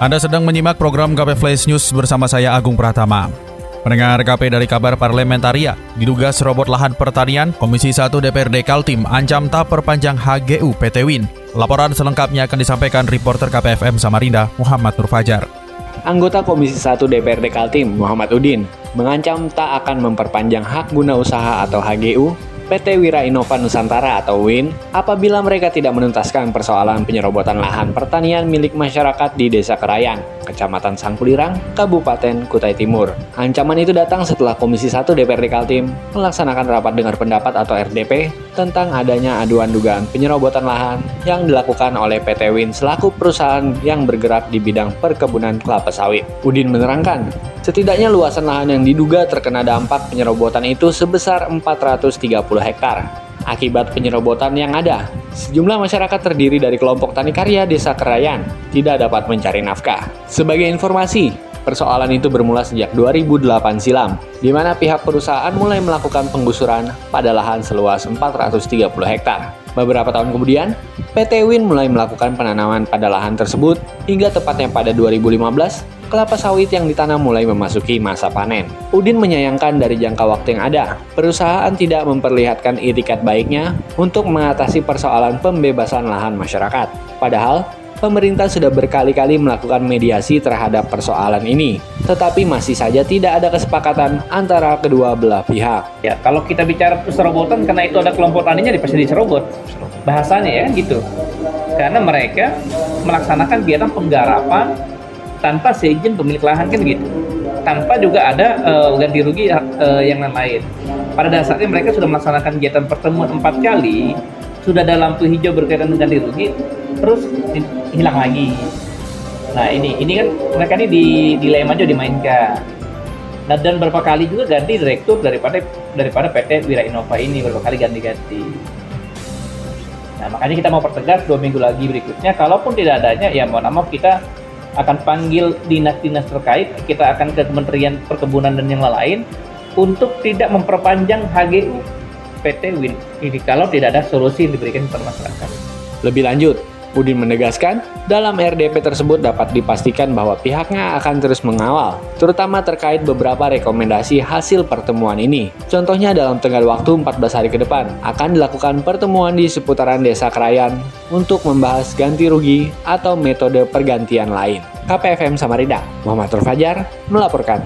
Anda sedang menyimak program KP Flash News bersama saya Agung Pratama. Pendengar KP dari kabar parlementaria, diduga serobot lahan pertanian, Komisi 1 DPRD Kaltim ancam tak perpanjang HGU PT Win. Laporan selengkapnya akan disampaikan reporter KPFM Samarinda, Muhammad Nur Fajar. Anggota Komisi 1 DPRD Kaltim, Muhammad Udin, mengancam tak akan memperpanjang hak guna usaha atau HGU PT Wira Innova Nusantara atau WIN apabila mereka tidak menuntaskan persoalan penyerobotan lahan pertanian milik masyarakat di Desa Kerayan, Kecamatan Sangkulirang, Kabupaten Kutai Timur. Ancaman itu datang setelah Komisi 1 DPRD Kaltim melaksanakan rapat dengar pendapat atau RDP tentang adanya aduan dugaan penyerobotan lahan yang dilakukan oleh PT WIN selaku perusahaan yang bergerak di bidang perkebunan kelapa sawit. Udin menerangkan, setidaknya luasan lahan yang diduga terkena dampak penyerobotan itu sebesar 430 hektar. Akibat penyerobotan yang ada, sejumlah masyarakat terdiri dari kelompok tani karya Desa Kerayan tidak dapat mencari nafkah. Sebagai informasi, persoalan itu bermula sejak 2008 silam, di mana pihak perusahaan mulai melakukan penggusuran pada lahan seluas 430 hektar. Beberapa tahun kemudian, PT Win mulai melakukan penanaman pada lahan tersebut hingga tepatnya pada 2015 kelapa sawit yang ditanam mulai memasuki masa panen. Udin menyayangkan dari jangka waktu yang ada, perusahaan tidak memperlihatkan itikat baiknya untuk mengatasi persoalan pembebasan lahan masyarakat. Padahal, pemerintah sudah berkali-kali melakukan mediasi terhadap persoalan ini, tetapi masih saja tidak ada kesepakatan antara kedua belah pihak. Ya, kalau kita bicara serobotan karena itu ada kelompok taninya pasti diserobot. Bahasanya ya gitu. Karena mereka melaksanakan kegiatan penggarapan tanpa seizin pemilik lahan kan gitu tanpa juga ada uh, ganti rugi uh, yang lain pada dasarnya mereka sudah melaksanakan kegiatan pertemuan empat kali sudah ada lampu hijau berkaitan dengan ganti rugi terus hilang lagi. Nah ini ini kan mereka ini di dilema aja dimainkan. Nah dan berapa kali juga ganti direktur daripada daripada PT Wira Innova ini berapa kali ganti-ganti. Nah makanya kita mau pertegas dua minggu lagi berikutnya kalaupun tidak adanya ya mohon maaf kita akan panggil dinas-dinas terkait, kita akan ke Kementerian Perkebunan dan yang lain untuk tidak memperpanjang HGU PT WIN ini kalau tidak ada solusi yang diberikan kepada masyarakat. Lebih lanjut, Udin menegaskan, dalam RDP tersebut dapat dipastikan bahwa pihaknya akan terus mengawal, terutama terkait beberapa rekomendasi hasil pertemuan ini. Contohnya dalam tengah waktu 14 hari ke depan, akan dilakukan pertemuan di seputaran Desa Krayan untuk membahas ganti rugi atau metode pergantian lain. KPFM Samarinda, Muhammad Fajar melaporkan.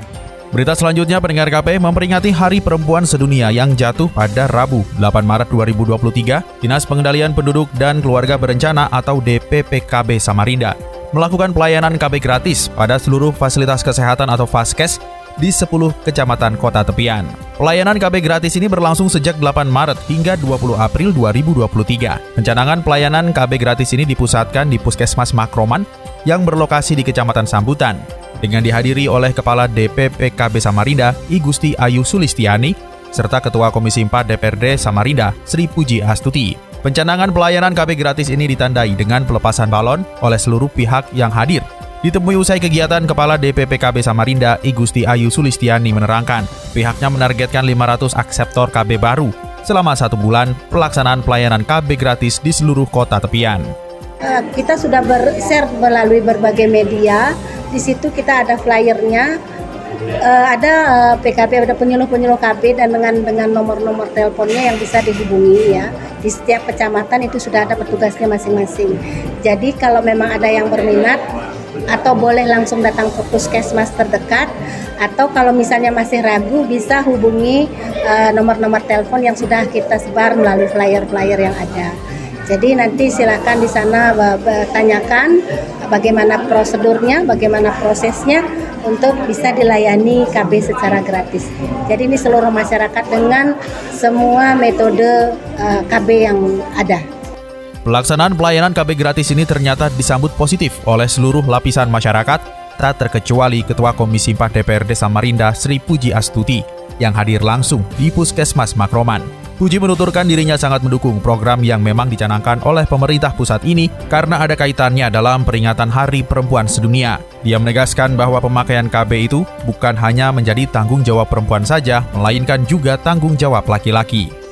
Berita selanjutnya pendengar KP memperingati Hari Perempuan Sedunia yang jatuh pada Rabu 8 Maret 2023. Dinas Pengendalian Penduduk dan Keluarga Berencana atau DPPKB Samarinda melakukan pelayanan KB gratis pada seluruh fasilitas kesehatan atau Faskes di 10 kecamatan kota tepian. Pelayanan KB gratis ini berlangsung sejak 8 Maret hingga 20 April 2023. Pencanangan pelayanan KB gratis ini dipusatkan di Puskesmas Makroman yang berlokasi di Kecamatan Sambutan dengan dihadiri oleh Kepala DPPKB Samarinda, I Gusti Ayu Sulistiani, serta Ketua Komisi 4 DPRD Samarinda, Sri Puji Astuti. Pencanangan pelayanan KB gratis ini ditandai dengan pelepasan balon oleh seluruh pihak yang hadir. Ditemui usai kegiatan Kepala DPPKB Samarinda, I Gusti Ayu Sulistiani menerangkan, pihaknya menargetkan 500 akseptor KB baru selama satu bulan pelaksanaan pelayanan KB gratis di seluruh kota tepian. Eh, kita sudah ber-share melalui berbagai media di situ kita ada flyernya. Uh, ada uh, eh, PKP ada penyuluh-penyuluh KB dan dengan dengan nomor-nomor teleponnya yang bisa dihubungi ya. Di setiap kecamatan itu sudah ada petugasnya masing-masing. Jadi kalau memang ada yang berminat atau boleh langsung datang ke puskesmas terdekat atau kalau misalnya masih ragu bisa hubungi eh, nomor-nomor uh, telepon yang sudah kita sebar melalui flyer-flyer yang ada. Jadi nanti silakan di sana tanyakan bagaimana prosedurnya, bagaimana prosesnya untuk bisa dilayani KB secara gratis. Jadi ini seluruh masyarakat dengan semua metode eh, KB yang ada. Pelaksanaan pelayanan KB gratis ini ternyata disambut positif oleh seluruh lapisan masyarakat tak terkecuali Ketua Komisi 4 DPRD Samarinda Sri Puji Astuti yang hadir langsung di Puskesmas Makroman. Puji menuturkan dirinya sangat mendukung program yang memang dicanangkan oleh pemerintah pusat ini karena ada kaitannya dalam peringatan Hari Perempuan Sedunia. Dia menegaskan bahwa pemakaian KB itu bukan hanya menjadi tanggung jawab perempuan saja, melainkan juga tanggung jawab laki-laki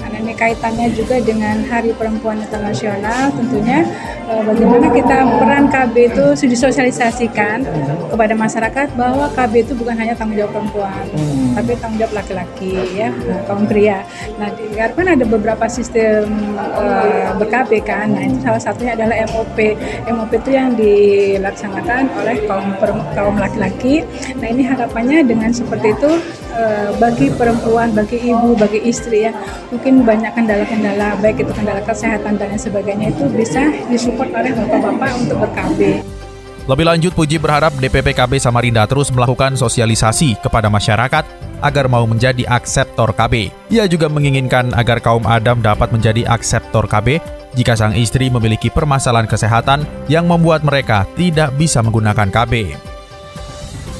karena ini kaitannya juga dengan Hari Perempuan Internasional tentunya eh, bagaimana kita peran KB itu disosialisasikan kepada masyarakat bahwa KB itu bukan hanya tanggung jawab perempuan hmm. tapi tanggung jawab laki-laki ya kaum pria. Nah kan ada beberapa sistem uh, ber-KB kan. Nah itu salah satunya adalah MOP. MOP itu yang dilaksanakan oleh kaum kaum laki-laki. Nah ini harapannya dengan seperti itu uh, bagi perempuan, bagi ibu, bagi istri ya mungkin banyak kendala-kendala baik itu kendala kesehatan dan lain sebagainya itu bisa disupport oleh bapak-bapak untuk ber-KB. Lebih lanjut, Puji berharap DPP KB Samarinda terus melakukan sosialisasi kepada masyarakat agar mau menjadi akseptor KB. Ia juga menginginkan agar kaum Adam dapat menjadi akseptor KB jika sang istri memiliki permasalahan kesehatan yang membuat mereka tidak bisa menggunakan KB.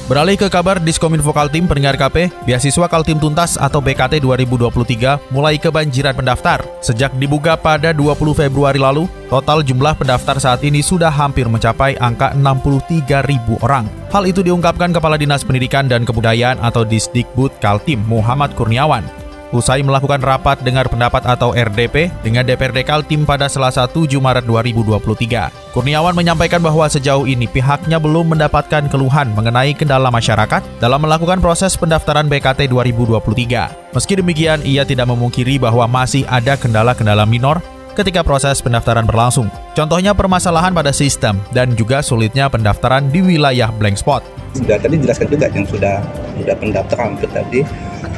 Beralih ke kabar Diskominfo Kaltim pendengar KP, beasiswa Kaltim Tuntas atau BKT 2023 mulai kebanjiran pendaftar. Sejak dibuka pada 20 Februari lalu, total jumlah pendaftar saat ini sudah hampir mencapai angka 63 ribu orang. Hal itu diungkapkan Kepala Dinas Pendidikan dan Kebudayaan atau Disdikbud Kaltim Muhammad Kurniawan. Usai melakukan rapat dengar pendapat atau RDP dengan DPRD Kaltim pada Selasa 7 Maret 2023. Kurniawan menyampaikan bahwa sejauh ini pihaknya belum mendapatkan keluhan mengenai kendala masyarakat dalam melakukan proses pendaftaran BKT 2023. Meski demikian, ia tidak memungkiri bahwa masih ada kendala-kendala minor ketika proses pendaftaran berlangsung. Contohnya permasalahan pada sistem dan juga sulitnya pendaftaran di wilayah blank spot. Sudah tadi jelaskan juga yang sudah sudah pendaftaran hampir tadi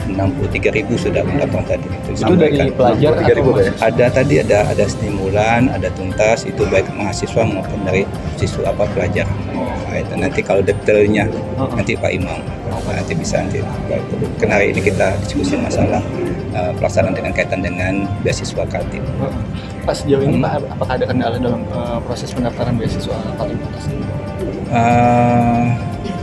63 ribu sudah pendaftaran tadi. Itu, itu dari pelajar ribu, ada tadi ada ada stimulan ada tuntas itu baik mahasiswa maupun dari siswa apa pelajar. Nah, itu nanti kalau detailnya uh -huh. nanti Pak Imam nanti bisa nanti karena hari ini kita diskusi masalah uh, pelaksanaan dengan kaitan dengan beasiswa Kaltim. Pas sejauh ini Pak, apakah ada kendala dalam uh, proses pendaftaran beasiswa Kaltim? Uh,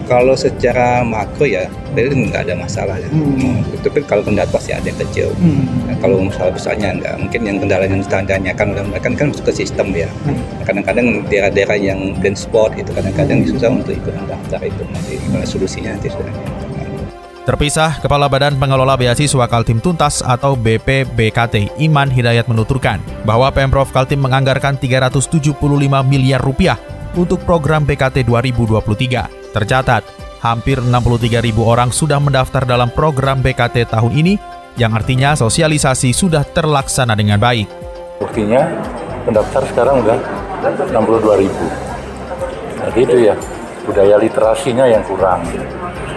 kalau secara makro ya itu nggak ada masalah ya. Hmm. Tapi kalau kendala pasti ada yang kecil. Hmm. Nah, kalau masalah besarnya enggak. Mungkin yang kendala yang ditanyakan oleh mereka kan masuk ke sistem ya. Hmm. Kadang-kadang daerah-daerah yang blind spot itu kadang-kadang hmm. susah untuk ikut mendaftar itu nanti gimana solusinya nanti sudah. Terpisah, Kepala Badan Pengelola Beasiswa Kaltim Tuntas atau BPBKT Iman Hidayat menuturkan bahwa Pemprov Kaltim menganggarkan 375 miliar rupiah untuk program BKT 2023. Tercatat, hampir 63 ribu orang sudah mendaftar dalam program BKT tahun ini, yang artinya sosialisasi sudah terlaksana dengan baik. Buktinya pendaftar sekarang udah 62 ribu. Jadi itu ya, budaya literasinya yang kurang.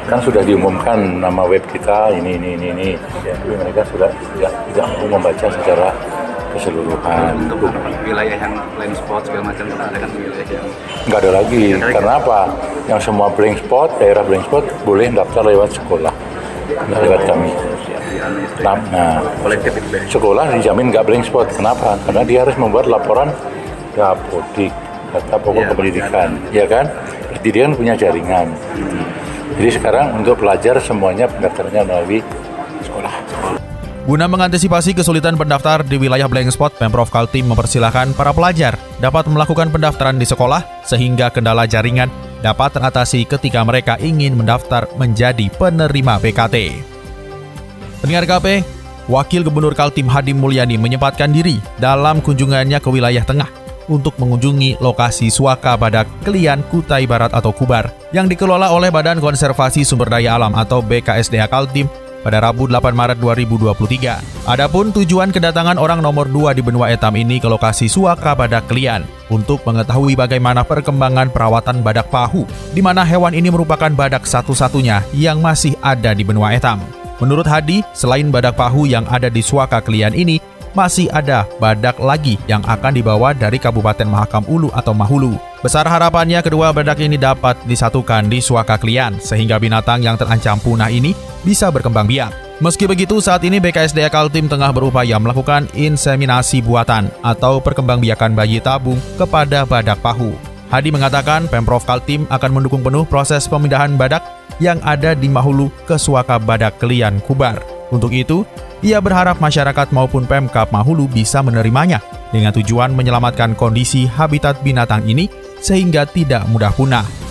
Kan sudah diumumkan nama web kita ini ini ini ini, tapi mereka sudah tidak tidak mau membaca secara keseluruhan. Untuk wilayah yang blank spot segala macam kita ada kan wilayah yang nggak ada lagi. Karena apa? Yang semua blank spot, daerah blank spot boleh daftar lewat sekolah, nggak lewat kami. Nah, nah sekolah dijamin nggak blank spot. Kenapa? Karena dia harus membuat laporan dapodik data pokok ya, pendidikan, ya kan? Jadi dia kan punya jaringan. Jadi sekarang untuk pelajar semuanya pendaftarannya melalui. Guna mengantisipasi kesulitan pendaftar di wilayah blank spot, Pemprov Kaltim mempersilahkan para pelajar dapat melakukan pendaftaran di sekolah sehingga kendala jaringan dapat teratasi ketika mereka ingin mendaftar menjadi penerima PKT. Pendengar KP, Wakil Gubernur Kaltim Hadim Mulyani menyempatkan diri dalam kunjungannya ke wilayah tengah untuk mengunjungi lokasi Suaka Badak Kelian Kutai Barat atau Kubar yang dikelola oleh Badan Konservasi Sumber Daya Alam atau BKSDA Kaltim pada Rabu 8 Maret 2023. Adapun tujuan kedatangan orang nomor 2 di benua etam ini ke lokasi Suaka Badak Klian untuk mengetahui bagaimana perkembangan perawatan badak pahu, di mana hewan ini merupakan badak satu-satunya yang masih ada di benua etam. Menurut Hadi, selain badak pahu yang ada di Suaka Klian ini, masih ada badak lagi yang akan dibawa dari Kabupaten Mahakam Ulu atau Mahulu. Besar harapannya kedua badak ini dapat disatukan di Suaka Klian sehingga binatang yang terancam punah ini bisa berkembang biak. Meski begitu, saat ini BKSDA Kaltim tengah berupaya melakukan inseminasi buatan atau perkembangbiakan bayi tabung kepada badak pahu. Hadi mengatakan Pemprov Kaltim akan mendukung penuh proses pemindahan badak yang ada di Mahulu ke Suaka Badak Kelian Kubar. Untuk itu, ia berharap masyarakat maupun Pemkap Mahulu bisa menerimanya dengan tujuan menyelamatkan kondisi habitat binatang ini sehingga tidak mudah punah.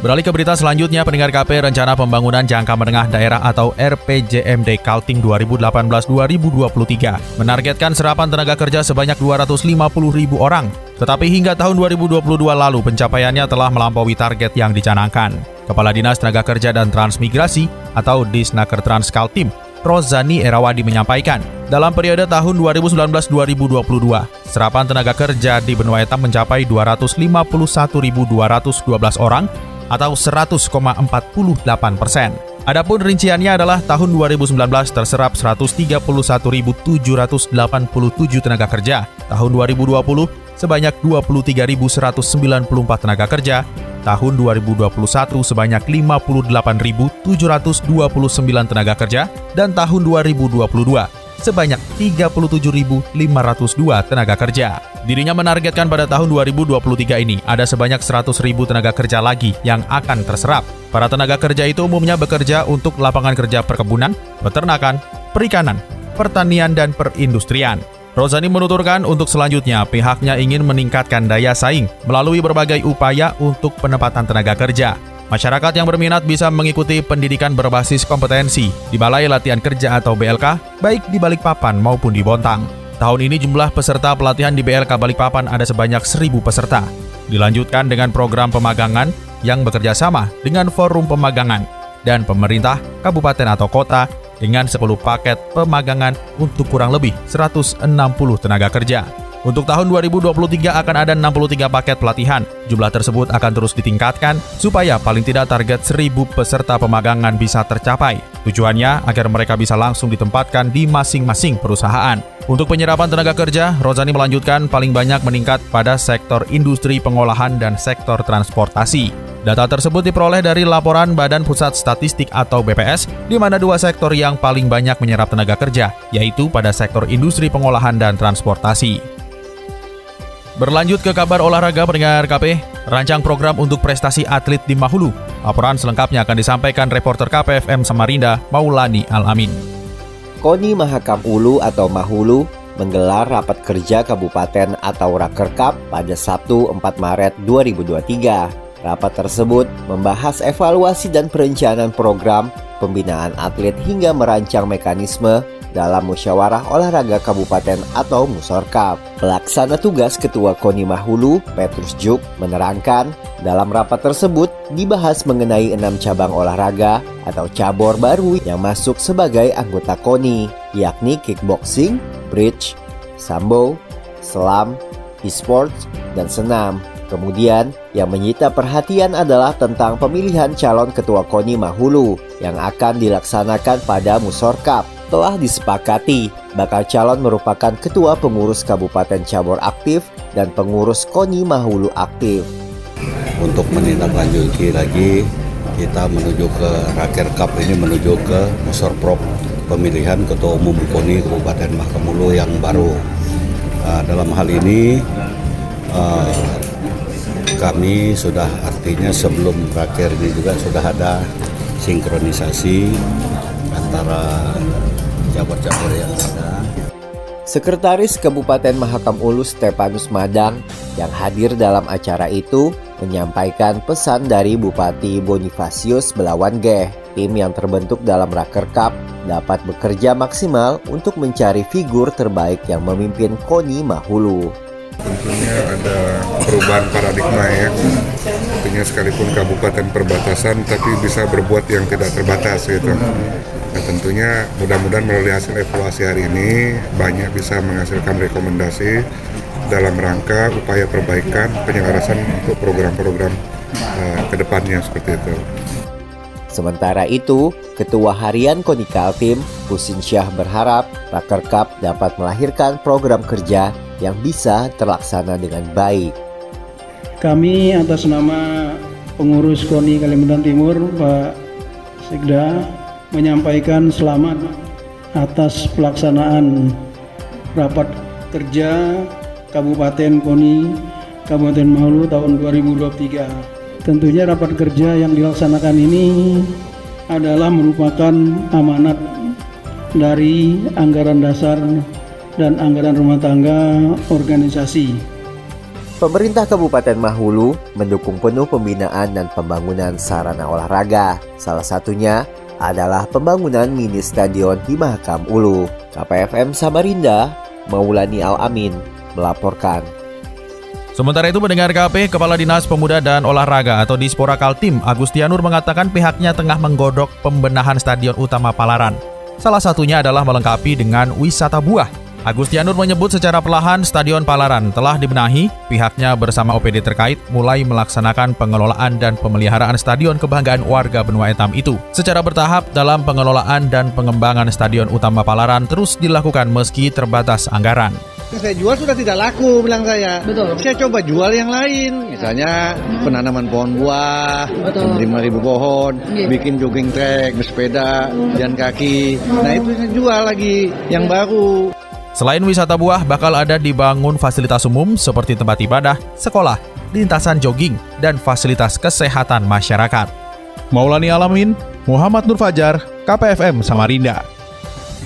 Beralih ke berita selanjutnya, pendengar KP Rencana Pembangunan Jangka Menengah Daerah atau RPJMD Kaltim 2018-2023 menargetkan serapan tenaga kerja sebanyak 250 ribu orang. Tetapi hingga tahun 2022 lalu pencapaiannya telah melampaui target yang dicanangkan. Kepala Dinas Tenaga Kerja dan Transmigrasi atau Disnaker Trans Kaltim, Rozani Erawadi menyampaikan, dalam periode tahun 2019-2022, serapan tenaga kerja di benua etam mencapai 251.212 orang atau 100,48 persen. Adapun rinciannya adalah tahun 2019 terserap 131.787 tenaga kerja, tahun 2020 sebanyak 23.194 tenaga kerja, tahun 2021 sebanyak 58.729 tenaga kerja, dan tahun 2022 sebanyak 37.502 tenaga kerja. Dirinya menargetkan pada tahun 2023 ini ada sebanyak 100.000 tenaga kerja lagi yang akan terserap. Para tenaga kerja itu umumnya bekerja untuk lapangan kerja perkebunan, peternakan, perikanan, pertanian, dan perindustrian. Rozani menuturkan untuk selanjutnya pihaknya ingin meningkatkan daya saing melalui berbagai upaya untuk penempatan tenaga kerja. Masyarakat yang berminat bisa mengikuti pendidikan berbasis kompetensi di Balai Latihan Kerja atau BLK, baik di Balikpapan maupun di Bontang. Tahun ini jumlah peserta pelatihan di BLK Balikpapan ada sebanyak 1.000 peserta. Dilanjutkan dengan program pemagangan yang bekerja sama dengan forum pemagangan dan pemerintah, kabupaten atau kota dengan 10 paket pemagangan untuk kurang lebih 160 tenaga kerja. Untuk tahun 2023 akan ada 63 paket pelatihan. Jumlah tersebut akan terus ditingkatkan supaya paling tidak target 1000 peserta pemagangan bisa tercapai. Tujuannya agar mereka bisa langsung ditempatkan di masing-masing perusahaan. Untuk penyerapan tenaga kerja, Rozani melanjutkan paling banyak meningkat pada sektor industri pengolahan dan sektor transportasi. Data tersebut diperoleh dari laporan Badan Pusat Statistik atau BPS, di mana dua sektor yang paling banyak menyerap tenaga kerja, yaitu pada sektor industri pengolahan dan transportasi. Berlanjut ke kabar olahraga pendengar KP, rancang program untuk prestasi atlet di Mahulu. Laporan selengkapnya akan disampaikan reporter KPFM Samarinda, Maulani Alamin. KONI Mahakam Ulu atau Mahulu menggelar rapat kerja kabupaten atau Rakerkap pada Sabtu 4 Maret 2023. Rapat tersebut membahas evaluasi dan perencanaan program pembinaan atlet hingga merancang mekanisme dalam musyawarah olahraga kabupaten atau Musorkap. Pelaksana tugas Ketua KONI Mahulu, Petrus Juk, menerangkan dalam rapat tersebut dibahas mengenai enam cabang olahraga atau cabur baru yang masuk sebagai anggota KONI, yakni kickboxing, bridge, sambo, selam, e-sports, dan senam. Kemudian, yang menyita perhatian adalah tentang pemilihan calon ketua KONI Mahulu yang akan dilaksanakan pada Musorkap telah disepakati bakal calon merupakan ketua pengurus Kabupaten Cabur aktif dan pengurus KONI Mahulu aktif. Untuk menindaklanjuti lagi, kita menuju ke Raker Cup ini menuju ke Musorprop pemilihan ketua umum KONI Kabupaten Mahkamulu yang baru. Uh, dalam hal ini uh, kami sudah artinya sebelum Raker ini juga sudah ada sinkronisasi antara cabur-cabur yang ada. Sekretaris Kabupaten Mahakam Ulu Stepanus Madang yang hadir dalam acara itu menyampaikan pesan dari Bupati Bonifasius Belawan Geh. Tim yang terbentuk dalam Raker Cup dapat bekerja maksimal untuk mencari figur terbaik yang memimpin KONI Mahulu. Tentunya ada perubahan paradigma ya. Tentunya sekalipun kabupaten perbatasan tapi bisa berbuat yang tidak terbatas gitu. Nah tentunya mudah-mudahan melalui hasil evaluasi hari ini banyak bisa menghasilkan rekomendasi dalam rangka upaya perbaikan penyelarasan untuk program-program uh, ke depannya seperti itu. Sementara itu, Ketua Harian KONI Kaltim, Husin Syah berharap Raker Cup dapat melahirkan program kerja yang bisa terlaksana dengan baik. Kami atas nama pengurus KONI Kalimantan Timur, Pak Sekda, menyampaikan selamat atas pelaksanaan rapat kerja Kabupaten Koni Kabupaten Mahulu tahun 2023. Tentunya rapat kerja yang dilaksanakan ini adalah merupakan amanat dari anggaran dasar dan anggaran rumah tangga organisasi. Pemerintah Kabupaten Mahulu mendukung penuh pembinaan dan pembangunan sarana olahraga. Salah satunya adalah pembangunan mini stadion di Mahakam Ulu. KPFM Samarinda, Maulani Al-Amin, melaporkan. Sementara itu mendengar KP, Kepala Dinas Pemuda dan Olahraga atau Dispora Kaltim, Agustianur mengatakan pihaknya tengah menggodok pembenahan Stadion Utama Palaran. Salah satunya adalah melengkapi dengan wisata buah. Agustianur menyebut secara perlahan Stadion Palaran telah dibenahi, pihaknya bersama OPD terkait mulai melaksanakan pengelolaan dan pemeliharaan Stadion Kebanggaan Warga Benua Etam itu. Secara bertahap dalam pengelolaan dan pengembangan Stadion Utama Palaran terus dilakukan meski terbatas anggaran. Saya jual sudah tidak laku, bilang saya. Betul. Saya coba jual yang lain, misalnya hmm. penanaman pohon buah, lima ribu pohon, yeah. bikin jogging track, bersepeda, jalan kaki. Nah itu saya jual lagi yang baru. Selain wisata buah, bakal ada dibangun fasilitas umum seperti tempat ibadah, sekolah, lintasan jogging, dan fasilitas kesehatan masyarakat. Maulani Alamin, Muhammad Nur Fajar, KPFM Samarinda